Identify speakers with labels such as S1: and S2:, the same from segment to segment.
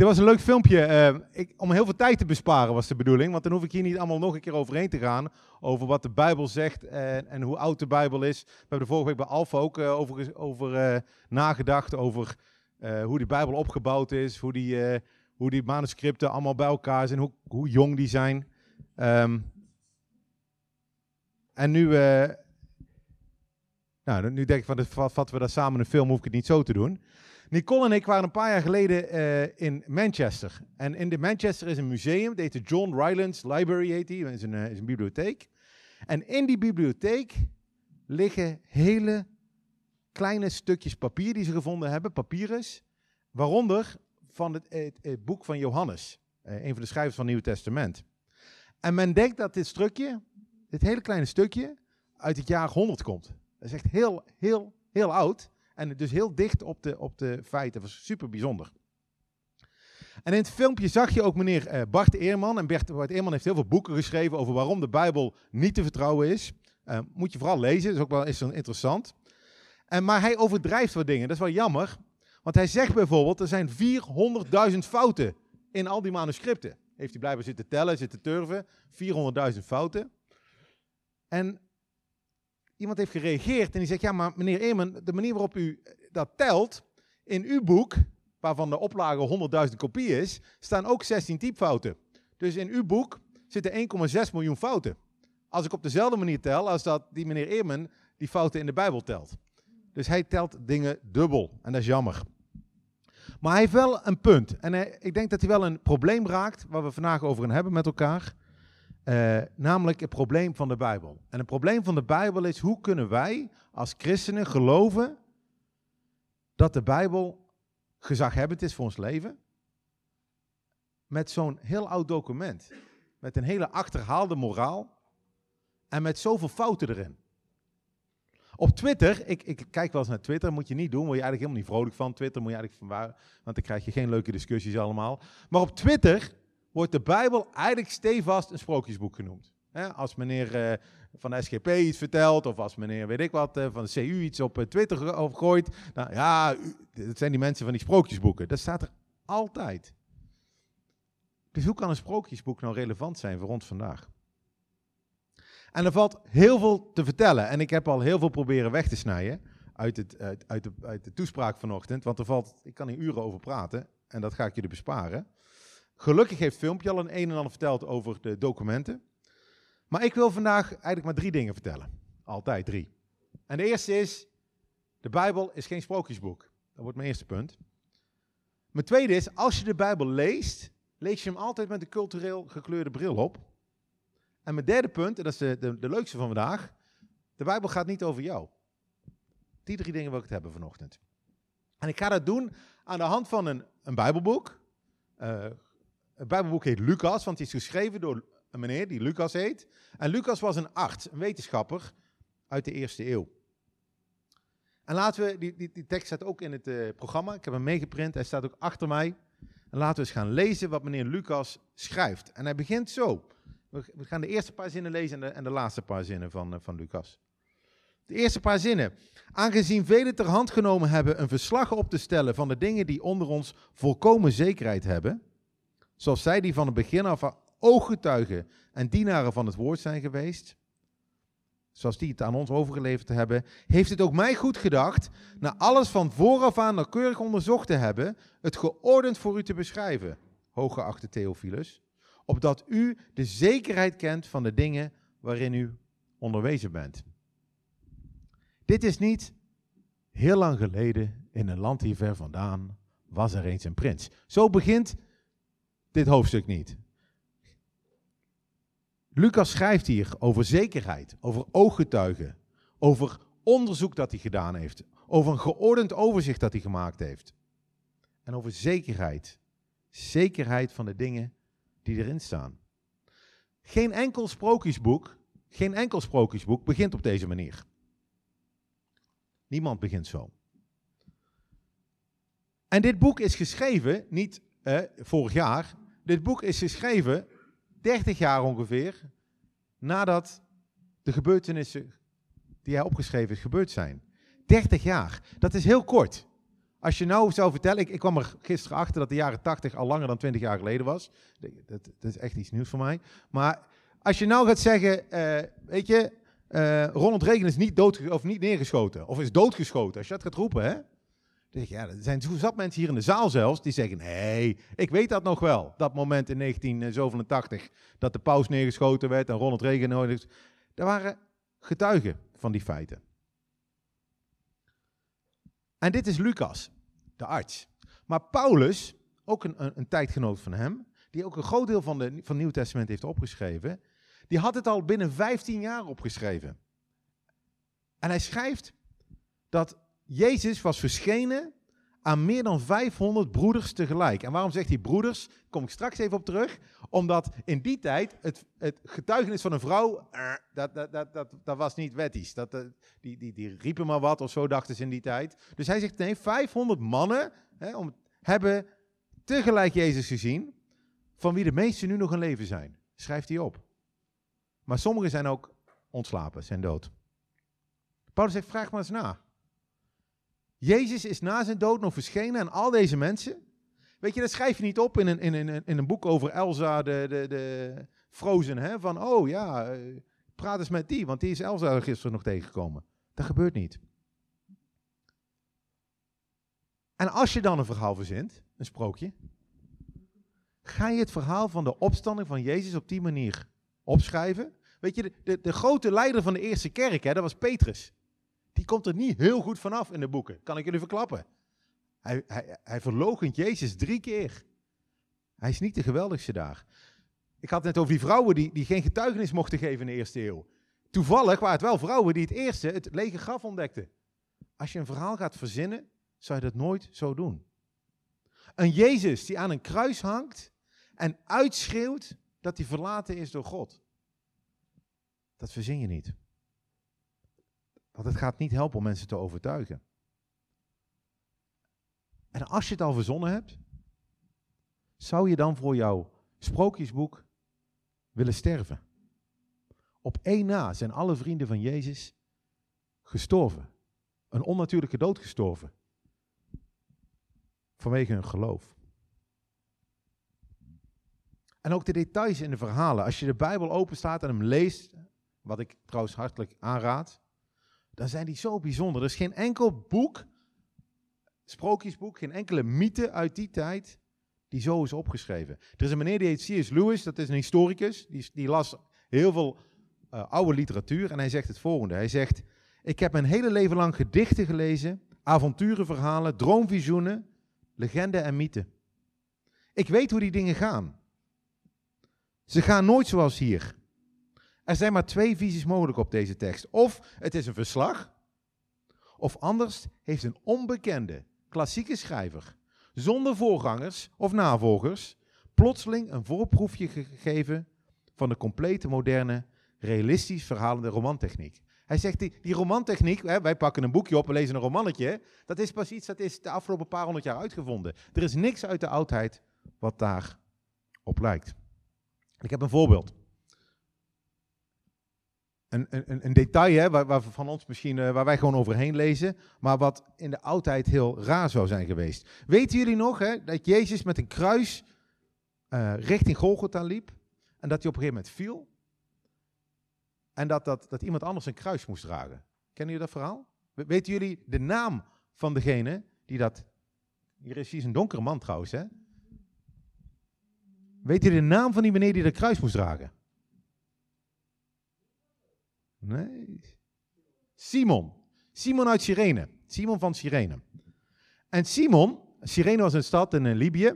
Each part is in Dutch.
S1: Dit was een leuk filmpje. eh, ik, om heel veel tijd te besparen was de bedoeling. Want dan hoef ik hier niet allemaal nog een keer overheen te gaan. Over wat de Bijbel zegt en, en hoe oud de Bijbel is. We hebben er vorige week bij Alfa ook eh, over, over eh, nagedacht. Over eh, hoe die Bijbel opgebouwd is. Hoe die, hoe die manuscripten allemaal bij elkaar zijn. Hoe, hoe jong die zijn. Ehm, en nu, nou, nu denk ik van, vatten we dat samen een film, hoef ik het niet zo te doen. Nicole en ik waren een paar jaar geleden eh, in Manchester. En in de Manchester is een museum, dat heet de John Rylands Library, heet die, is een, eh, is een bibliotheek. En in die bibliotheek liggen hele kleine stukjes papier die ze gevonden hebben, papyrus, waaronder van het, boek van Johannes, eh, een van de schrijvers van het Nieuwe Testament. En men denkt dat dit stukje, dit hele kleine stukje, uit het jaar 100 komt. Dat is echt heel, heel, heel oud. En dus heel dicht op de, op de feiten. Dat was super bijzonder. En in het filmpje zag je ook meneer eh, Bart Eerman. En Bert, Bart Eerman heeft heel veel boeken geschreven over waarom de Bijbel niet te vertrouwen is. Eh, moet je vooral lezen, dat is ook wel is interessant. En, maar hij overdrijft wat dingen, dat is wel jammer. Want hij zegt bijvoorbeeld, er zijn 400.000 fouten in al die manuscripten. Heeft hij blijkbaar zitten tellen, zitten turven. 400.000 fouten. En iemand heeft gereageerd en die zegt, ja maar meneer Eerman, de manier waarop u dat telt, in uw boek, waarvan de oplage 100.000 kopieën is, staan ook 16 typfouten. Dus in uw boek zitten 1,6 miljoen fouten. Als ik op dezelfde manier tel als dat die meneer Eerman die fouten in de Bijbel telt. Dus hij telt dingen dubbel en dat is jammer. Maar hij heeft wel een punt. En ik denk dat hij wel een probleem raakt waar we vandaag over gaan hebben met elkaar. Eh, namelijk het probleem van de Bijbel. En het probleem van de Bijbel is hoe kunnen wij als christenen geloven dat de Bijbel gezaghebbend is voor ons leven? Met zo'n heel oud document. Met een hele achterhaalde moraal. En met zoveel fouten erin. Op Twitter, ik, ik kijk wel eens naar Twitter, moet je niet doen, word je eigenlijk helemaal niet vrolijk van. Twitter moet je eigenlijk van waar, want dan krijg je geen leuke discussies allemaal. Maar op Twitter wordt de Bijbel eigenlijk stevast een sprookjesboek genoemd. Als meneer eh, van de SGP iets vertelt, of als meneer, weet ik wat, eh, van de CU iets op eh, Twitter ge- over gooit. Nou ja, dat zijn die mensen van die sprookjesboeken. Dat staat er altijd. Dus hoe kan een sprookjesboek nou relevant zijn voor ons vandaag? En er valt heel veel te vertellen. En ik heb al heel veel proberen weg te snijden uit, het, uit, de, uit de toespraak vanochtend. Want er valt, ik kan hier uren over praten en dat ga ik jullie besparen. Gelukkig heeft filmpje al een een en ander verteld over de documenten. Maar ik wil vandaag eigenlijk maar drie dingen vertellen. Altijd drie. En de eerste is, de Bijbel is geen sprookjesboek. Dat wordt mijn eerste punt. Mijn tweede is, als je de Bijbel leest, lees je hem altijd met een cultureel gekleurde bril op. En mijn derde punt, en dat is de, de, de leukste van vandaag, de Bijbel gaat niet over jou. Die drie dingen wil ik het hebben vanochtend. En ik ga dat doen aan de hand van een, een Bijbelboek. Eh, het Bijbelboek heet Lucas, want het is geschreven door een meneer die Lucas heet. En Lucas was een arts, een wetenschapper uit de eerste eeuw. En laten we, die, die, die tekst staat ook in het eh, programma, ik heb hem meegeprint, hij staat ook achter mij. En laten we eens gaan lezen wat meneer Lucas schrijft. En hij begint zo. We, gaan de eerste paar zinnen lezen en de, en de laatste paar zinnen van, eh, van Lucas. De eerste paar zinnen. Aangezien velen ter hand genomen hebben een verslag op te stellen van de dingen die onder ons volkomen zekerheid hebben, zoals zij die van het begin af ooggetuigen en dienaren van het woord zijn geweest, zoals die het aan ons overgeleverd hebben, heeft het ook mij goed gedacht, na alles van vooraf aan nauwkeurig onderzocht te hebben, het geordend voor u te beschrijven, hooggeachte Theophilus, opdat u de zekerheid kent van de dingen waarin u onderwezen bent. Dit is niet heel lang geleden in een land hier ver vandaan was er eens een prins. Zo begint dit hoofdstuk niet. Lucas schrijft hier over zekerheid, over ooggetuigen, over onderzoek dat hij gedaan heeft, over een geordend overzicht dat hij gemaakt heeft. En over zekerheid. Zekerheid van de dingen die erin staan. Geen enkel sprookjesboek, geen enkel sprookjesboek begint op deze manier. Niemand begint zo. En dit boek is geschreven, niet eh, vorig jaar, dit boek is geschreven 30 jaar ongeveer nadat de gebeurtenissen die hij opgeschreven is gebeurd zijn. 30 jaar, dat is heel kort. Als je nou zou vertellen, ik, kwam er gisteren achter dat de jaren 80 al langer dan 20 jaar geleden was. Dat, dat is echt iets nieuws voor mij. Maar als je nou gaat zeggen, eh, weet je, uh, Ronald Reagan is niet, dood, of niet neergeschoten, of is doodgeschoten. Als je dat gaat roepen, hè? Ja, er zijn zat mensen hier in de zaal zelfs die zeggen, nee, ik weet dat nog wel. Dat moment in 1987, dat de paus neergeschoten werd en Ronald Reagan nodig. Er waren getuigen van die feiten. En dit is Lucas, de arts. Maar Paulus, ook een, een, een tijdgenoot van hem, die ook een groot deel van, de, van het Nieuw Testament heeft opgeschreven, die had het al binnen 15 jaar opgeschreven. En hij schrijft dat Jezus was verschenen aan meer dan 500 broeders tegelijk. En waarom zegt hij broeders? kom ik straks even op terug. Omdat in die tijd het, het getuigenis van een vrouw, uh, dat, dat, dat, dat, dat was niet wettisch. Dat, uh, die, die, die riepen maar wat of zo, dachten ze in die tijd. Dus hij zegt nee, 500 mannen hè, om, hebben tegelijk Jezus gezien, van wie de meesten nu nog in leven zijn. Schrijft hij op. Maar sommigen zijn ook ontslapen, zijn dood. Paulus zegt, vraag maar eens na. Jezus is na zijn dood nog verschenen aan al deze mensen. Weet je, dat schrijf je niet op in een, in een, in een boek over Elsa de, de, de Frozen. Hè? Van, oh ja, eh, praat eens met die, want die is Elsa gisteren nog tegengekomen. Dat gebeurt niet. En als je dan een verhaal verzint, een sprookje, ga je het verhaal van de opstanding van Jezus op die manier opschrijven. Weet je, de, de, de grote leider van de eerste kerk, hè, dat was Petrus die komt er niet heel goed vanaf in de boeken. Kan ik jullie verklappen. Hij, hij, hij verloochent Jezus drie keer. Hij is niet de geweldigste daar. Ik had net over die vrouwen die, die geen getuigenis mochten geven in de eerste eeuw. Toevallig waren het wel vrouwen die het eerste het lege graf ontdekten. Als je een verhaal gaat verzinnen, zou je dat nooit zo doen. Een Jezus die aan een kruis hangt en uitschreeuwt dat hij verlaten is door God. Dat verzin je niet. Want het gaat niet helpen om mensen te overtuigen. En als je het al verzonnen hebt, zou je dan voor jouw sprookjesboek willen sterven? Op één na zijn alle vrienden van Jezus gestorven. Een onnatuurlijke dood gestorven. Vanwege hun geloof. En ook de details in de verhalen. Als je de Bijbel openstaat en hem leest, wat ik trouwens hartelijk aanraad, dan zijn die zo bijzonder. Er is geen enkel boek, sprookjesboek, geen enkele mythe uit die tijd die zo is opgeschreven. Er is een meneer die heet C.S. Lewis, dat is een historicus, die, die las heel veel uh, oude literatuur en hij zegt het volgende. Hij zegt, ik heb mijn hele leven lang gedichten gelezen, avonturenverhalen, droomvisioenen, legenden en mythen. Ik weet hoe die dingen gaan. Ze gaan nooit zoals hier. Er zijn maar twee visies mogelijk op deze tekst. Of het is een verslag, of anders heeft een onbekende klassieke schrijver, zonder voorgangers of navolgers, plotseling een voorproefje gegeven van de complete moderne, realistisch verhalende romantechniek. Hij zegt, die, die romantechniek, hè, wij pakken een boekje op en lezen een romannetje, dat is pas iets dat is de afgelopen paar honderd jaar uitgevonden. Er is niks uit de oudheid wat daar op lijkt. Ik heb een voorbeeld een, een, detail hè, waar, van ons misschien, uh, waar wij gewoon overheen lezen, maar wat in de oudheid heel raar zou zijn geweest. Weten jullie nog hè, dat Jezus met een kruis uh, richting Golgotha liep en dat hij op een gegeven moment viel? En dat, dat, dat iemand anders een kruis moest dragen. Kennen jullie dat verhaal? Weten jullie de naam van degene die dat... Hier is hier een donkere man trouwens, hè? Weet jullie de naam van die meneer die dat kruis moest dragen? Simon. Simon uit Cyrene. Simon van Cyrene. En Simon, Cyrene was een stad in Libië.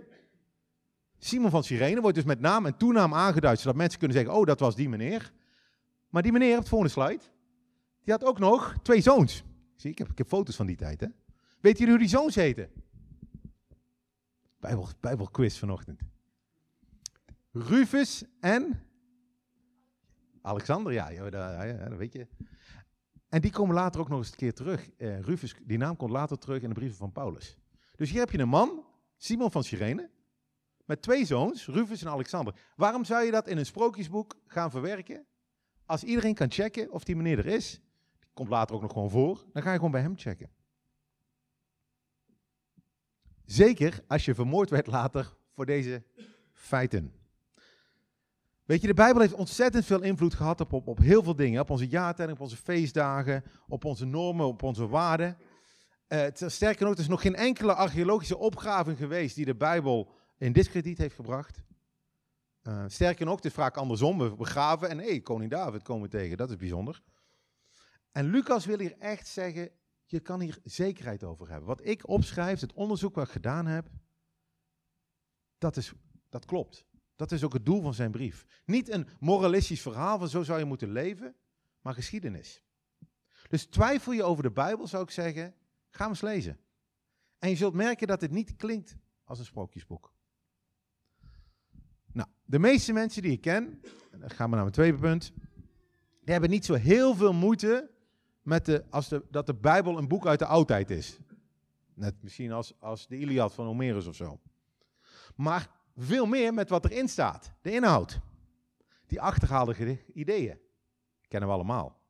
S1: Simon van Cyrene wordt dus met naam en toenaam aangeduid, zodat mensen kunnen zeggen, oh, dat was die meneer. Maar die meneer, het volgende slide, die had ook nog twee zoons. Zie, ik heb, ik heb foto's van die tijd, hè. Weet jullie hoe die zoons heten? Bijbel, Bijbelquiz vanochtend. Rufus en Alexander, ja, ja, dat, weet je. En die komen later ook nog eens een keer terug. Uh, Rufus, die naam komt later terug in de brieven van Paulus. Dus hier heb je een man, Simon van Cyrene, met twee zoons, Rufus en Alexander. Waarom zou je dat in een sprookjesboek gaan verwerken? Als iedereen kan checken of die meneer er is, die komt later ook nog gewoon voor, dan ga je gewoon bij hem checken. Zeker als je vermoord werd later voor deze feiten. Weet je, de Bijbel heeft ontzettend veel invloed gehad op, op, op heel veel dingen. Op onze jaartelling, op onze feestdagen, op onze normen, op onze waarden. Uh, sterker nog, er is nog geen enkele archeologische opgave geweest die de Bijbel in discrediet heeft gebracht. Uh, sterker nog, het is vaak andersom. We begraven en hé, hey, koning David komen we tegen. Dat is bijzonder. En Lucas wil hier echt zeggen, je kan hier zekerheid over hebben. Wat ik opschrijf, het onderzoek wat ik gedaan heb, dat, is, dat klopt. Dat is ook het doel van zijn brief. Niet een moralistisch verhaal van zo zou je moeten leven, maar geschiedenis. Dus twijfel je over de Bijbel, zou ik zeggen, ga hem eens lezen. En je zult merken dat het niet klinkt als een sprookjesboek. Nou, de meeste mensen die ik ken, gaan we naar mijn tweede punt, die hebben niet zo heel veel moeite met de, als de, dat de Bijbel een boek uit de oudheid is. Net misschien als, als de Iliad van Homerus of zo. Maar veel meer met wat erin staat. De inhoud. Die achterhaalde ideeën. Kennen we allemaal.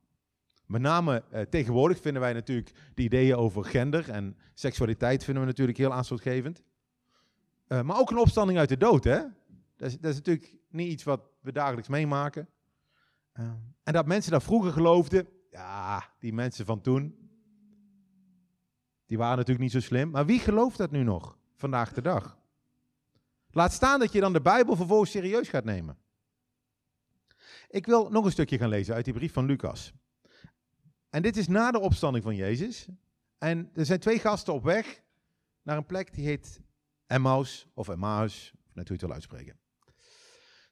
S1: Met name eh, tegenwoordig vinden wij natuurlijk de ideeën over gender en seksualiteit vinden we natuurlijk heel aanstootgevend. Uh, maar ook een opstanding uit de dood, hè? Dat is, dat is natuurlijk niet iets wat we dagelijks meemaken. Uh, en dat mensen dat vroeger geloofden, ja, die mensen van toen, die waren natuurlijk niet zo slim. Maar wie gelooft dat nu nog, vandaag de dag? Laat staan dat je dan de Bijbel vervolgens serieus gaat nemen. Ik wil nog een stukje gaan lezen uit die brief van Lucas. En dit is na de opstanding van Jezus. En er zijn twee gasten op weg naar een plek die heet Emmaus of Emmaus, net hoe je het wil uitspreken.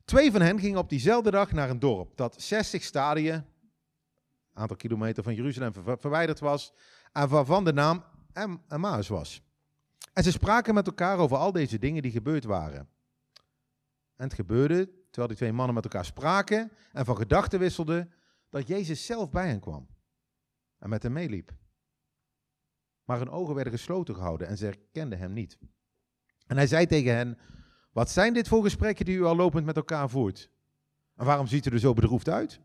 S1: Twee van hen gingen op diezelfde dag naar een dorp dat 60 stadien, aantal kilometer van Jeruzalem verwijderd was, en waarvan de naam Emmaus was. En ze spraken met elkaar over al deze dingen die gebeurd waren. En het gebeurde, terwijl die twee mannen met elkaar spraken en van gedachten wisselden, dat Jezus zelf bij hen kwam en met hem meeliep. Maar hun ogen werden gesloten gehouden en ze herkenden hem niet. En hij zei tegen hen, wat zijn dit voor gesprekken die u al lopend met elkaar voert? En waarom ziet u er zo bedroefd uit?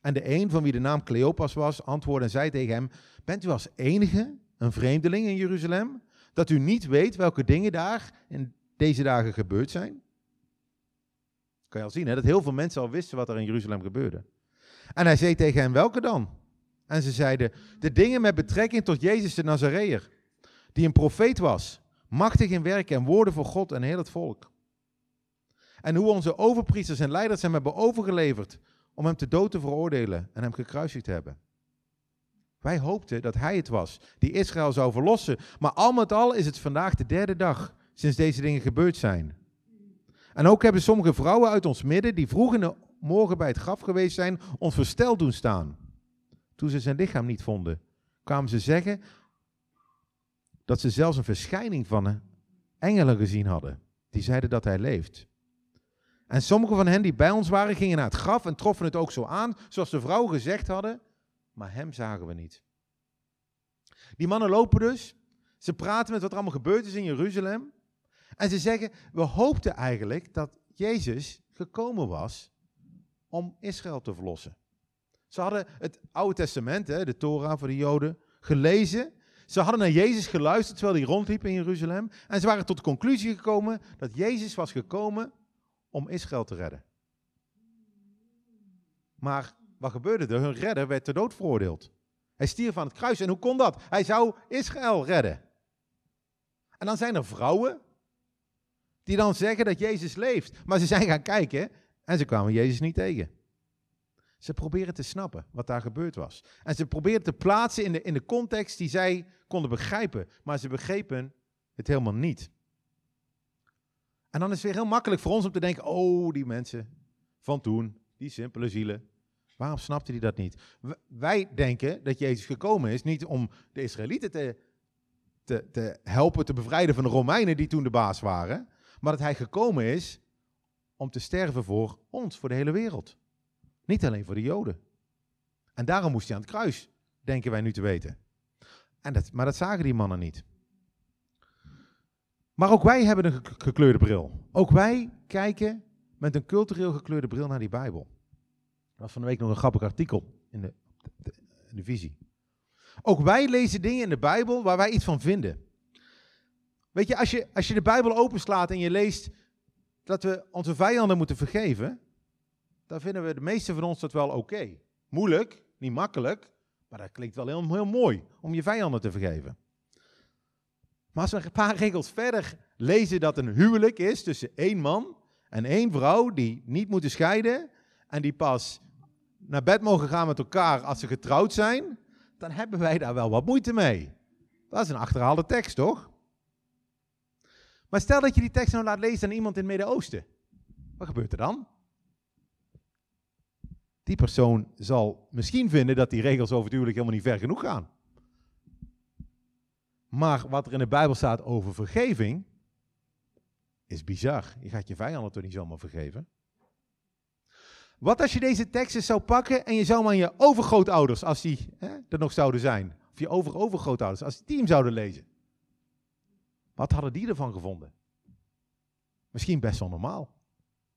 S1: En de een, van wie de naam Cleopas was, antwoordde en zei tegen hem, bent u als enige een vreemdeling in Jeruzalem, dat u niet weet welke dingen daar in deze dagen gebeurd zijn? Kan je al zien, hè, dat heel veel mensen al wisten wat er in Jeruzalem gebeurde. En hij zei tegen hen, welke dan? En ze zeiden, de dingen met betrekking tot Jezus de Nazareër, die een profeet was, machtig in werken en woorden voor God en heel het volk. En hoe onze overpriesters en leiders hem hebben overgeleverd om hem te dood te veroordelen en hem gekruisigd te hebben. Wij hoopten dat hij het was die Israël zou verlossen. Maar al met al is het vandaag de derde dag sinds deze dingen gebeurd zijn. En ook hebben sommige vrouwen uit ons midden, die vroeg in de morgen bij het graf geweest zijn, ons versteld doen staan. Toen ze zijn lichaam niet vonden, kwamen ze zeggen dat ze zelfs een verschijning van engelen gezien hadden. Die zeiden dat hij leeft. En sommige van hen die bij ons waren, gingen naar het graf en troffen het ook zo aan, zoals de vrouwen gezegd hadden maar hem zagen we niet. Die mannen lopen dus, ze praten met wat er allemaal gebeurd is in Jeruzalem. En ze zeggen, we hoopten eigenlijk dat Jezus gekomen was om Israël te verlossen. Ze hadden het Oude Testament, de Torah voor de Joden, gelezen. Ze hadden naar Jezus geluisterd terwijl hij rondliep in Jeruzalem. En ze waren tot de conclusie gekomen dat Jezus was gekomen om Israël te redden. Maar wat gebeurde er? Hun redder werd ter dood veroordeeld. Hij stierf aan het kruis. En hoe kon dat? Hij zou Israël redden. En dan zijn er vrouwen die dan zeggen dat Jezus leeft. Maar ze zijn gaan kijken en ze kwamen Jezus niet tegen. Ze proberen te snappen wat daar gebeurd was. En ze proberen te plaatsen in de, in de context die zij konden begrijpen. Maar ze begrepen het helemaal niet. En dan is het weer heel makkelijk voor ons om te denken: oh, die mensen van toen, die simpele zielen, Waarom snapte hij dat niet? Wij denken dat Jezus gekomen is niet om de Israëlieten te, te, te helpen te bevrijden van de Romeinen die toen de baas waren, maar dat hij gekomen is om te sterven voor ons, voor de hele wereld. Niet alleen voor de Joden. En daarom moest hij aan het kruis, denken wij nu te weten. En dat, maar dat zagen die mannen niet. Maar ook wij hebben een gekleurde bril. Ook wij kijken met een cultureel gekleurde bril naar die Bijbel. Er was van de week nog een grappig artikel in de, de, visie. Ook wij lezen dingen in de Bijbel waar wij iets van vinden. Weet je als, je, als je de Bijbel openslaat en je leest dat we onze vijanden moeten vergeven, dan vinden we de meeste van ons dat wel oké. Moeilijk, niet makkelijk, maar dat klinkt wel heel, heel mooi om je vijanden te vergeven. Maar als we een paar regels verder lezen dat een huwelijk is tussen één man en één vrouw die niet moeten scheiden en die pas naar bed mogen gaan met elkaar als ze getrouwd zijn, dan hebben wij daar wel wat moeite mee. Dat is een achterhaalde tekst, toch? Maar stel dat je die tekst nou laat lezen aan iemand in het Midden-Oosten. Wat gebeurt er dan? Die persoon zal misschien vinden dat die regels over huwelijk helemaal niet ver genoeg gaan. Maar wat er in de Bijbel staat over vergeving, is bizar. Je gaat je vijanden toch niet zomaar vergeven? Wat als je deze teksten zou pakken en je zou hem aan je overgrootouders, als die hè, er nog zouden zijn, of je over-overgrootouders, als die hem zouden lezen. Wat hadden die ervan gevonden? Misschien best wel normaal.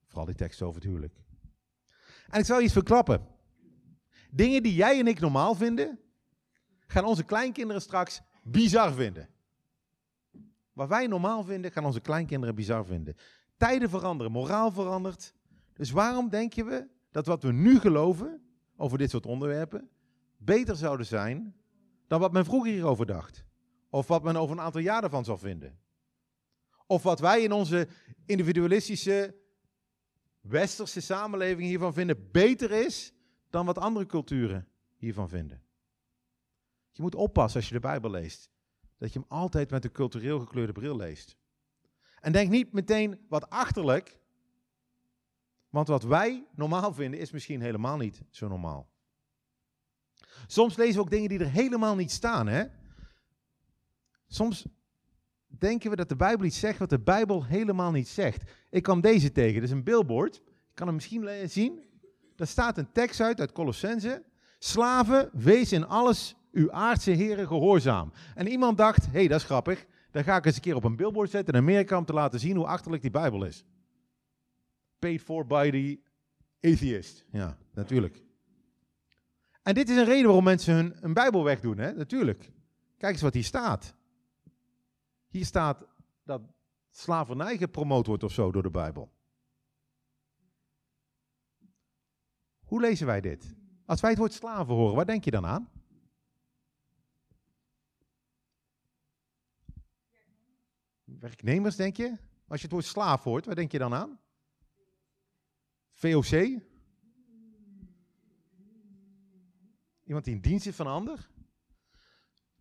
S1: Vooral die teksten over het huwelijk. En ik zal je iets verklappen. Dingen die jij en ik normaal vinden, gaan onze kleinkinderen straks bizar vinden. Wat wij normaal vinden, gaan onze kleinkinderen bizar vinden. Tijden veranderen, moraal verandert. Dus waarom denken we dat wat we nu geloven over dit soort onderwerpen beter zouden zijn dan wat men vroeger hierover dacht? Of wat men over een aantal jaar ervan zal vinden? Of wat wij in onze individualistische westerse samenleving hiervan vinden beter is dan wat andere culturen hiervan vinden? Je moet oppassen als je de Bijbel leest. Dat je hem altijd met een cultureel gekleurde bril leest. En denk niet meteen wat achterlijk. Want wat wij normaal vinden is misschien helemaal niet zo normaal. Soms lezen we ook dingen die er helemaal niet staan. Hè? Soms denken we dat de Bijbel iets zegt wat de Bijbel helemaal niet zegt. Ik kwam deze tegen. Dit is een billboard. Ik kan hem misschien zien. Daar staat een tekst uit uit Colossense. Slaven, wees in alles uw aardse heren gehoorzaam. En iemand dacht, hé, hey, dat is grappig. Dan ga ik eens een keer op een billboard zetten in Amerika om te laten zien hoe achterlijk die Bijbel is. Paid for by the atheist. Ja, natuurlijk. En dit is een reden waarom mensen hun een Bijbel wegdoen, hè? natuurlijk. Kijk eens wat hier staat. Hier staat dat slavernij gepromoot wordt of zo door de Bijbel. Hoe lezen wij dit? Als wij het woord slaven horen, waar denk je dan aan? Werknemers, denk je? Als je het woord slaaf hoort, waar denk je dan aan? VOC? Iemand die in dienst is van een ander?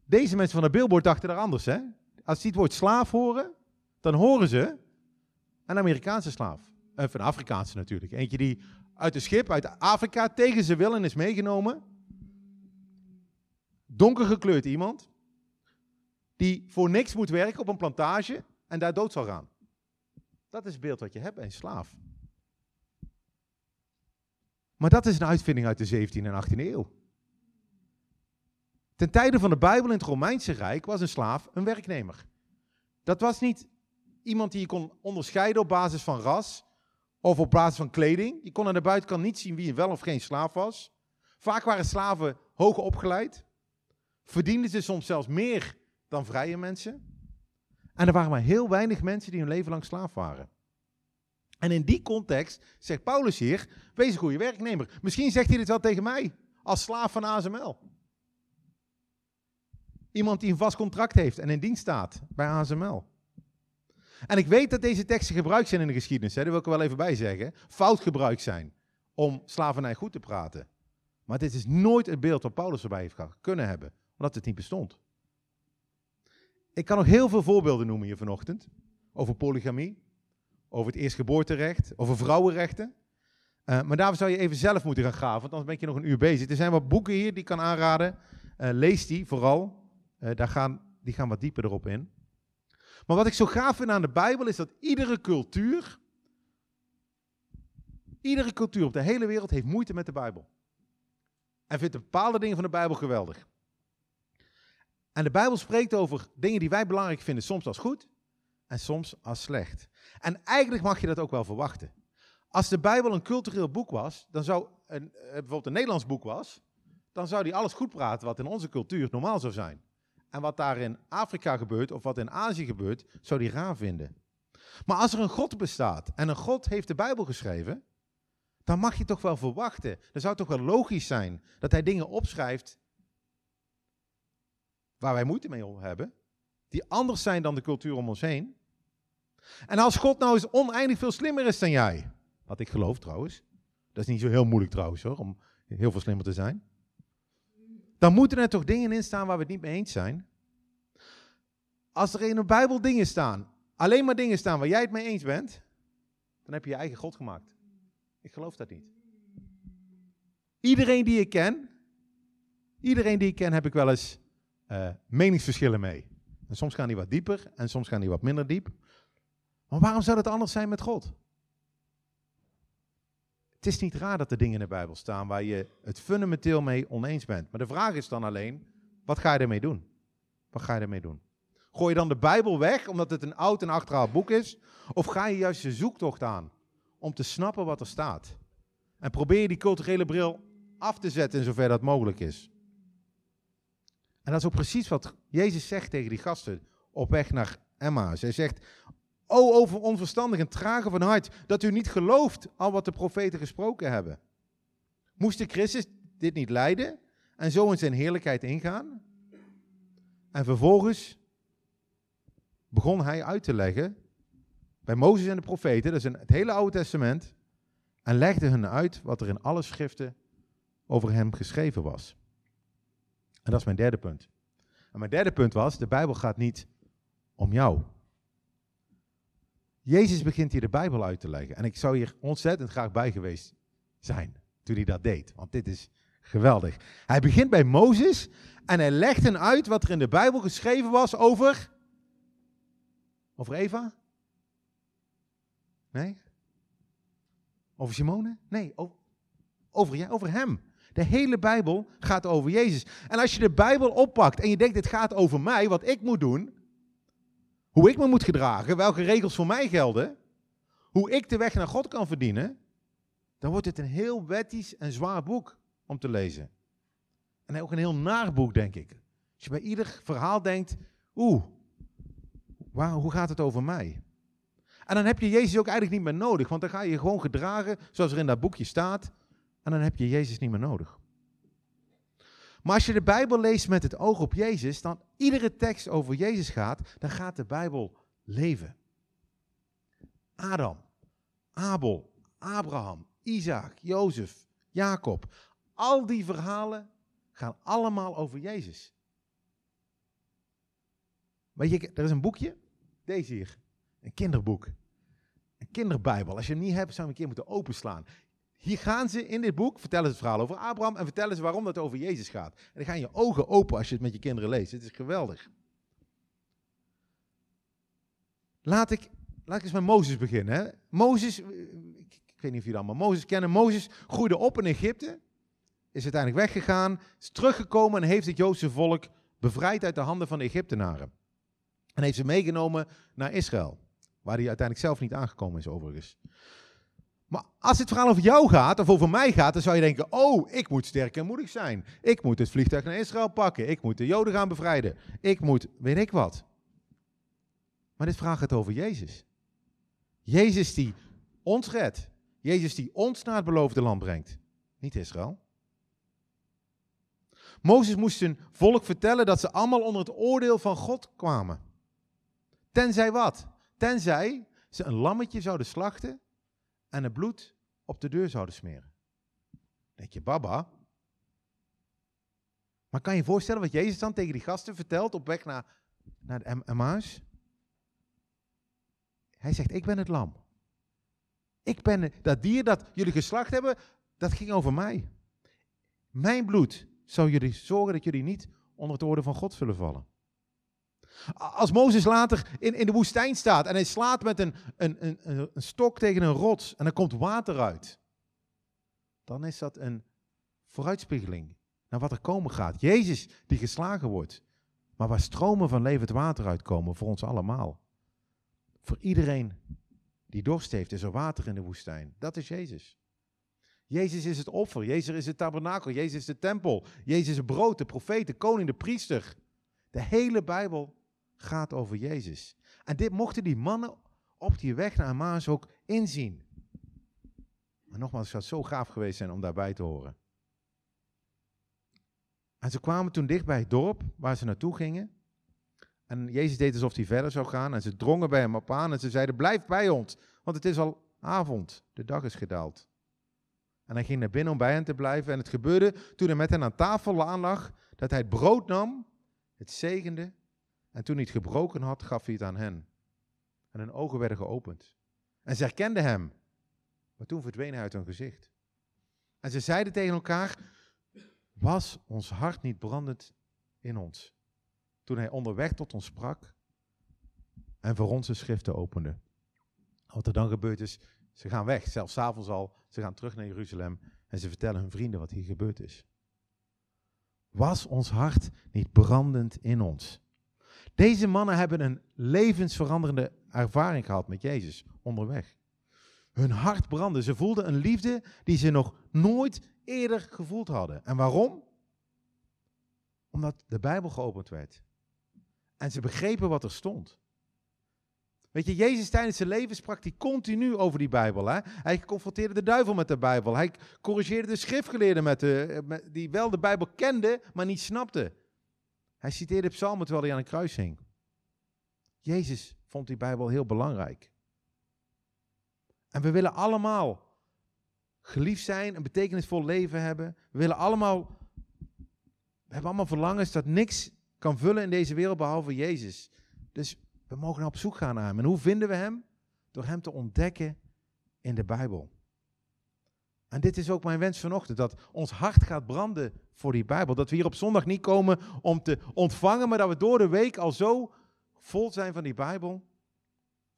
S1: Deze mensen van de billboard dachten er anders, hè? Als die het woord slaaf horen, dan horen ze een Amerikaanse slaaf. Of een Afrikaanse natuurlijk. Eentje die uit een schip uit Afrika tegen zijn willen is meegenomen. Donker gekleurd iemand die voor niks moet werken op een plantage en daar dood zal gaan. Dat is het beeld wat je hebt bij een slaaf. Maar dat is een uitvinding uit de 17e en 18e eeuw. Ten tijde van de Bijbel in het Romeinse Rijk was een slaaf een werknemer. Dat was niet iemand die je kon onderscheiden op basis van ras of op basis van kleding. Je kon aan de buitenkant niet zien wie wel of geen slaaf was. Vaak waren slaven hoog opgeleid. Verdienden ze soms zelfs meer dan vrije mensen. En er waren maar heel weinig mensen die hun leven lang slaaf waren. En in die context zegt Paulus hier: wees een goede werknemer. Misschien zegt hij dit wel tegen mij, als slaaf van ASML. Iemand die een vast contract heeft en in dienst staat bij ASML. En ik weet dat deze teksten gebruikt zijn in de geschiedenis, hè, daar wil ik er wel even bij zeggen. Fout gebruikt zijn om slavernij goed te praten. Maar dit is nooit het beeld wat Paulus erbij heeft kunnen hebben, omdat het niet bestond. Ik kan nog heel veel voorbeelden noemen hier vanochtend. Over polygamie, over het eerstgeboorterecht, over vrouwenrechten. Uh, maar daarvoor zou je even zelf moeten gaan graven, want anders ben je nog een uur bezig. Er zijn wat boeken hier die ik kan aanraden. Uh, lees die vooral. Uh, daar gaan, die gaan wat dieper erop in. Maar wat ik zo gaaf vind aan de Bijbel is dat iedere cultuur, iedere cultuur op de hele wereld heeft moeite met de Bijbel. En vindt bepaalde dingen van de Bijbel geweldig. En de Bijbel spreekt over dingen die wij belangrijk vinden, soms als goed en soms als slecht. En eigenlijk mag je dat ook wel verwachten. Als de Bijbel een cultureel boek was, dan zou een, eh, bijvoorbeeld een Nederlands boek was, dan zou die alles goed praten wat in onze cultuur normaal zou zijn. En wat daar in Afrika gebeurt of wat in Azië gebeurt, zou hij raar vinden. Maar als er een God bestaat en een God heeft de Bijbel geschreven, dan mag je toch wel verwachten. Dan zou het toch wel logisch zijn dat hij dingen opschrijft waar wij moeite mee hebben, die anders zijn dan de cultuur om ons heen. En als God nou eens oneindig veel slimmer is dan jij, wat ik geloof trouwens, dat is niet zo heel moeilijk trouwens hoor, om heel veel slimmer te zijn, dan moeten er toch dingen in staan waar we het niet mee eens zijn. Als er in de Bijbel dingen staan, alleen maar dingen staan waar jij het mee eens bent, dan heb je je eigen God gemaakt. Ik geloof dat niet. Iedereen die ik ken, iedereen die ik ken heb ik wel eens uh, meningsverschillen mee. En soms gaan die wat dieper en soms gaan die wat minder diep. Maar waarom zou het anders zijn met God? Het is niet raar dat er dingen in de Bijbel staan waar je het fundamenteel mee oneens bent. Maar de vraag is dan alleen, wat ga je ermee doen? Wat ga je ermee doen? Gooi je dan de Bijbel weg omdat het een oud en achterhaald boek is? Of ga je juist je zoektocht aan om te snappen wat er staat? En probeer je die culturele bril af te zetten in zover dat mogelijk is. En dat is ook precies wat Jezus zegt tegen die gasten op weg naar Emma. Hij zegt, o over onverstandig en trage van hart, dat u niet gelooft al wat de profeten gesproken hebben. Moest de Christus dit niet leiden en zo in zijn heerlijkheid ingaan? En vervolgens begon hij uit te leggen bij Mozes en de profeten, dat is in het hele Oude Testament, en legde hun uit wat er in alle schriften over hem geschreven was. En dat is mijn derde punt. En mijn derde punt was, de Bijbel gaat niet om jou. Jezus begint hier de Bijbel uit te leggen. En ik zou hier ontzettend graag bij geweest zijn toen hij dat deed. Want dit is geweldig. Hij begint bij Mozes en hij legt hen uit wat er in de Bijbel geschreven was over. Over Eva? Nee? Over Simone? Nee, over, over, over hem. De hele Bijbel gaat over Jezus. En als je de Bijbel oppakt en je denkt, dit gaat over mij, wat ik moet doen, hoe ik me moet gedragen, welke regels voor mij gelden, hoe ik de weg naar God kan verdienen, dan wordt het een heel wettisch en zwaar boek om te lezen. En ook een heel naar boek, denk ik. Als je bij ieder verhaal denkt, oeh, hoe gaat het over mij? En dan heb je Jezus ook eigenlijk niet meer nodig, want dan ga je je gewoon gedragen zoals er in dat boekje staat. En dan heb je Jezus niet meer nodig. Maar als je de Bijbel leest met het oog op Jezus, dan iedere tekst over Jezus gaat, dan gaat de Bijbel leven. Adam, Abel, Abraham, Isaac, Jozef, Jacob. Al die verhalen gaan allemaal over Jezus. Weet je, er is een boekje, deze hier, een kinderboek. Een kinderbijbel. Als je hem niet hebt, zou je een keer moeten openslaan. Hier gaan ze in dit boek, vertellen ze het verhaal over Abraham en vertellen ze waarom het over Jezus gaat. En dan gaan je ogen open als je het met je kinderen leest. Het is geweldig. Laat ik, laat ik eens met Mozes beginnen. Hè. Mozes, ik, ik, weet niet of jullie allemaal Mozes kennen. Mozes groeide op in Egypte, is uiteindelijk weggegaan, is teruggekomen en heeft het Joodse volk bevrijd uit de handen van de Egyptenaren. En heeft ze meegenomen naar Israël, waar hij uiteindelijk zelf niet aangekomen is overigens. Maar als het verhaal over jou gaat, of over mij gaat, dan zou je denken, oh, ik moet sterk en moedig zijn. Ik moet het vliegtuig naar Israël pakken. Ik moet de Joden gaan bevrijden. Ik moet, weet ik wat. Maar dit vraagt het over Jezus. Jezus die ons redt. Jezus die ons naar het beloofde land brengt. Niet Israël. Mozes moest zijn volk vertellen dat ze allemaal onder het oordeel van God kwamen. Tenzij wat? Tenzij ze een lammetje zouden slachten en het bloed op de deur zouden smeren. Denk je, baba? Maar kan je je voorstellen wat Jezus dan tegen die gasten vertelt op weg naar, naar Emmaus? Hij zegt, ik ben het lam. Ik ben dat dier dat jullie geslacht hebben, dat ging over mij. Mijn bloed zou jullie zorgen dat jullie niet onder het oordeel van God zullen vallen. Als Mozes later in, in de woestijn staat en hij slaat met een, een, een, een stok tegen een rots en er komt water uit, dan is dat een vooruitspiegeling naar wat er komen gaat. Jezus die geslagen wordt, maar waar stromen van levend water uitkomen voor ons allemaal. Voor iedereen die dorst heeft, is er water in de woestijn. Dat is Jezus. Jezus is het offer, Jezus is het tabernakel, Jezus is de tempel, Jezus is het brood, de profeet, de koning, de priester De hele Bijbel gaat over Jezus. En dit mochten die mannen op die weg naar Emmaus ook inzien. Maar nogmaals, het zou zo gaaf geweest zijn om daarbij te horen. En ze kwamen toen dicht bij het dorp waar ze naartoe gingen. En Jezus deed alsof hij verder zou gaan. En ze drongen bij hem op aan en ze zeiden: Blijf bij ons, want het is al avond. De dag is gedaald. En hij ging naar binnen om bij hen te blijven. En het gebeurde toen hij met hen aan tafel aanlag, dat hij het brood nam, het zegende. En toen hij het gebroken had, gaf hij het aan hen. En hun ogen werden geopend. En ze herkenden hem. Maar toen verdween hij uit hun gezicht. En ze zeiden tegen elkaar: Was ons hart niet brandend in ons? Toen hij onderweg tot ons sprak en voor ons de schriften opende. Wat er dan gebeurd is, ze gaan weg, zelfs s'avonds al. Ze gaan terug naar Jeruzalem en ze vertellen hun vrienden wat hier gebeurd is. Was ons hart niet brandend in ons? Deze mannen hebben een levensveranderende ervaring gehad met Jezus onderweg. Hun hart brandde. Ze voelden een liefde die ze nog nooit eerder gevoeld hadden. En waarom? Omdat de Bijbel geopend werd. En ze begrepen wat er stond. Weet je, Jezus tijdens zijn leven sprak hij continu over die Bijbel. Hè? Hij confronteerde de duivel met de Bijbel. Hij corrigeerde de schriftgeleerden met de, met, die wel de Bijbel kenden, maar niet snapten. Hij citeerde psalmen terwijl hij aan een kruis hing. Jezus vond die Bijbel heel belangrijk. En we willen allemaal geliefd zijn, een betekenisvol leven hebben. We willen allemaal, we hebben allemaal verlangens dat niks kan vullen in deze wereld behalve Jezus. Dus we mogen op zoek gaan naar Hem. En hoe vinden we Hem? Door Hem te ontdekken in de Bijbel. En dit is ook mijn wens vanochtend, dat ons hart gaat branden voor die Bijbel. Dat we hier op zondag niet komen om te ontvangen, maar dat we door de week al zo vol zijn van die Bijbel,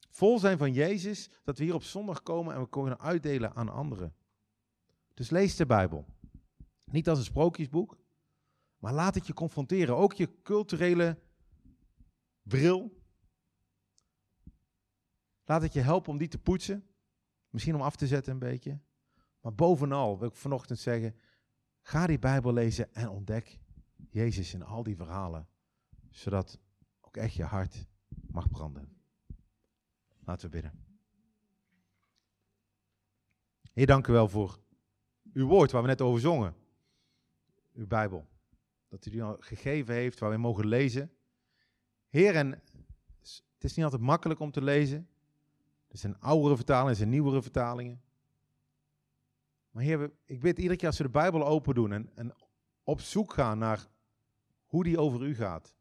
S1: vol zijn van Jezus, dat we hier op zondag komen en we kunnen uitdelen aan anderen. Dus lees de Bijbel. Niet als een sprookjesboek, maar laat het je confronteren. Ook je culturele bril, Laat het je helpen om die te poetsen. Misschien om af te zetten een beetje. Maar bovenal wil ik vanochtend zeggen, ga die Bijbel lezen en ontdek Jezus in al die verhalen. Zodat ook echt je hart mag branden. Laten we bidden. Heer, dank u wel voor uw woord waar we net over zongen. Uw Bijbel. Dat u die al gegeven heeft waar we mogen lezen. Heer, en het is niet altijd makkelijk om te lezen. Er zijn oudere vertalingen, er zijn nieuwere vertalingen. Maar Heer, ik bid iedere keer als we de Bijbel open doen en, en op zoek gaan naar hoe die over u gaat,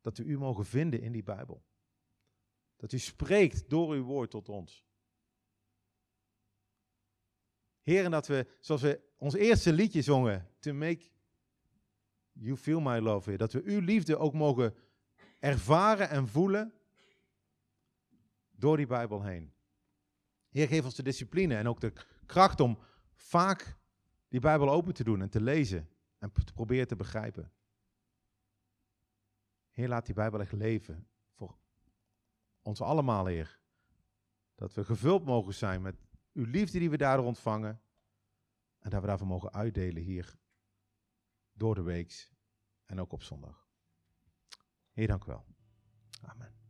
S1: dat we u mogen vinden in die Bijbel. Dat u spreekt door uw woord tot ons. Heer, en dat we, zoals we ons eerste liedje zongen, To Make You Feel My Love, Heer, dat we uw liefde ook mogen ervaren en voelen door die Bijbel heen. Heer, geef ons de discipline en ook de kracht om vaak die Bijbel open te doen en te lezen en te proberen te begrijpen. Heer, laat die Bijbel echt leven voor ons allemaal, Heer. Dat we gevuld mogen zijn met uw liefde die we daardoor ontvangen. En dat we daarvoor mogen uitdelen hier door de week en ook op zondag. Heer, dank u wel. Amen.